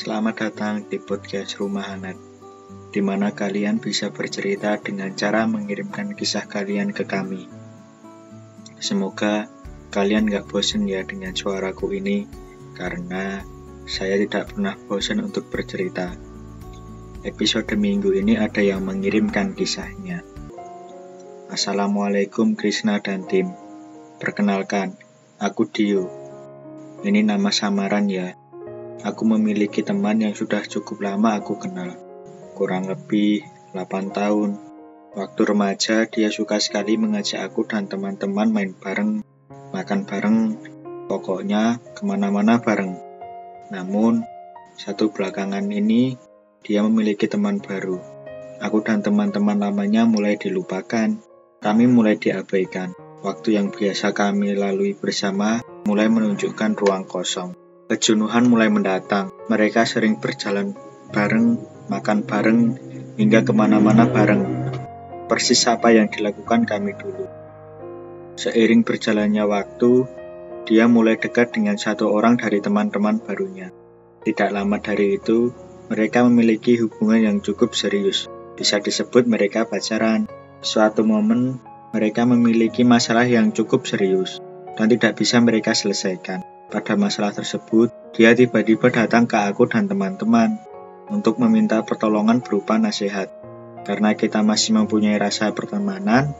Selamat datang di podcast Rumah Hangat, di mana kalian bisa bercerita dengan cara mengirimkan kisah kalian ke kami. Semoga kalian gak bosan ya dengan suaraku ini, karena saya tidak pernah bosan untuk bercerita. Episode minggu ini ada yang mengirimkan kisahnya. Assalamualaikum Krishna dan tim. Perkenalkan, aku Dio. Ini nama samaran ya. Aku memiliki teman yang sudah cukup lama aku kenal. Kurang lebih 8 tahun. Waktu remaja, dia suka sekali mengajak aku dan teman-teman main bareng, makan bareng, pokoknya ke mana-mana bareng. Namun, satu belakangan ini, dia memiliki teman baru. Aku dan teman-teman lamanya mulai dilupakan. Kami mulai diabaikan. Waktu yang biasa kami lalui bersama mulai menunjukkan ruang kosong. Kejenuhan mulai mendatang. Mereka sering berjalan bareng, makan bareng, hingga ke mana-mana bareng. Persis apa yang dilakukan kami dulu. Seiring berjalannya waktu, dia mulai dekat dengan satu orang dari teman-teman barunya. Tidak lama dari itu, mereka memiliki hubungan yang cukup serius. Bisa disebut mereka pacaran. Suatu momen, mereka memiliki masalah yang cukup serius dan tidak bisa mereka selesaikan. Pada masalah tersebut, dia tiba-tiba datang ke aku dan teman-teman untuk meminta pertolongan berupa nasihat. Karena kita masih mempunyai rasa pertemanan,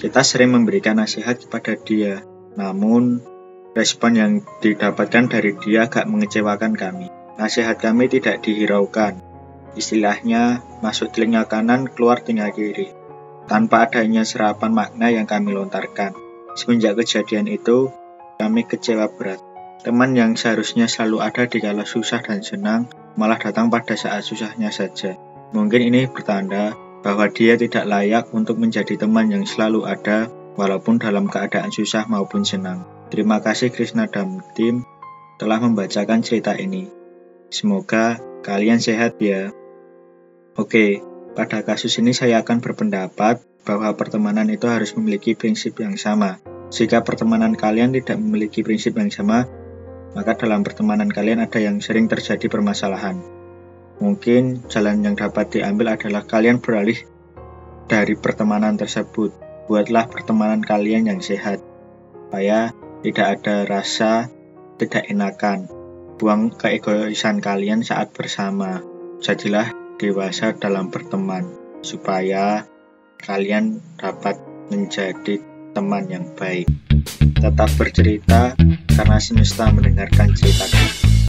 kita sering memberikan nasihat kepada dia. Namun, respon yang didapatkan dari dia agak mengecewakan kami. Nasihat kami tidak dihiraukan. Istilahnya, masuk telinga kanan, keluar telinga kiri tanpa adanya serapan makna yang kami lontarkan. Semenjak kejadian itu, kami kecewa berat. Teman yang seharusnya selalu ada di kala susah dan senang, malah datang pada saat susahnya saja. Mungkin ini bertanda bahwa dia tidak layak untuk menjadi teman yang selalu ada, walaupun dalam keadaan susah maupun senang. Terima kasih Krishna dan tim telah membacakan cerita ini. Semoga kalian sehat ya. Oke, pada kasus ini saya akan berpendapat bahwa pertemanan itu harus memiliki prinsip yang sama. Jika pertemanan kalian tidak memiliki prinsip yang sama, maka dalam pertemanan kalian ada yang sering terjadi permasalahan. Mungkin jalan yang dapat diambil adalah kalian beralih dari pertemanan tersebut. Buatlah pertemanan kalian yang sehat, supaya tidak ada rasa tidak enakan. Buang keegoisan kalian saat bersama. Jadilah dewasa dalam berteman, supaya kalian dapat menjadi teman yang baik. Tetap bercerita karena semesta mendengarkan ceritamu.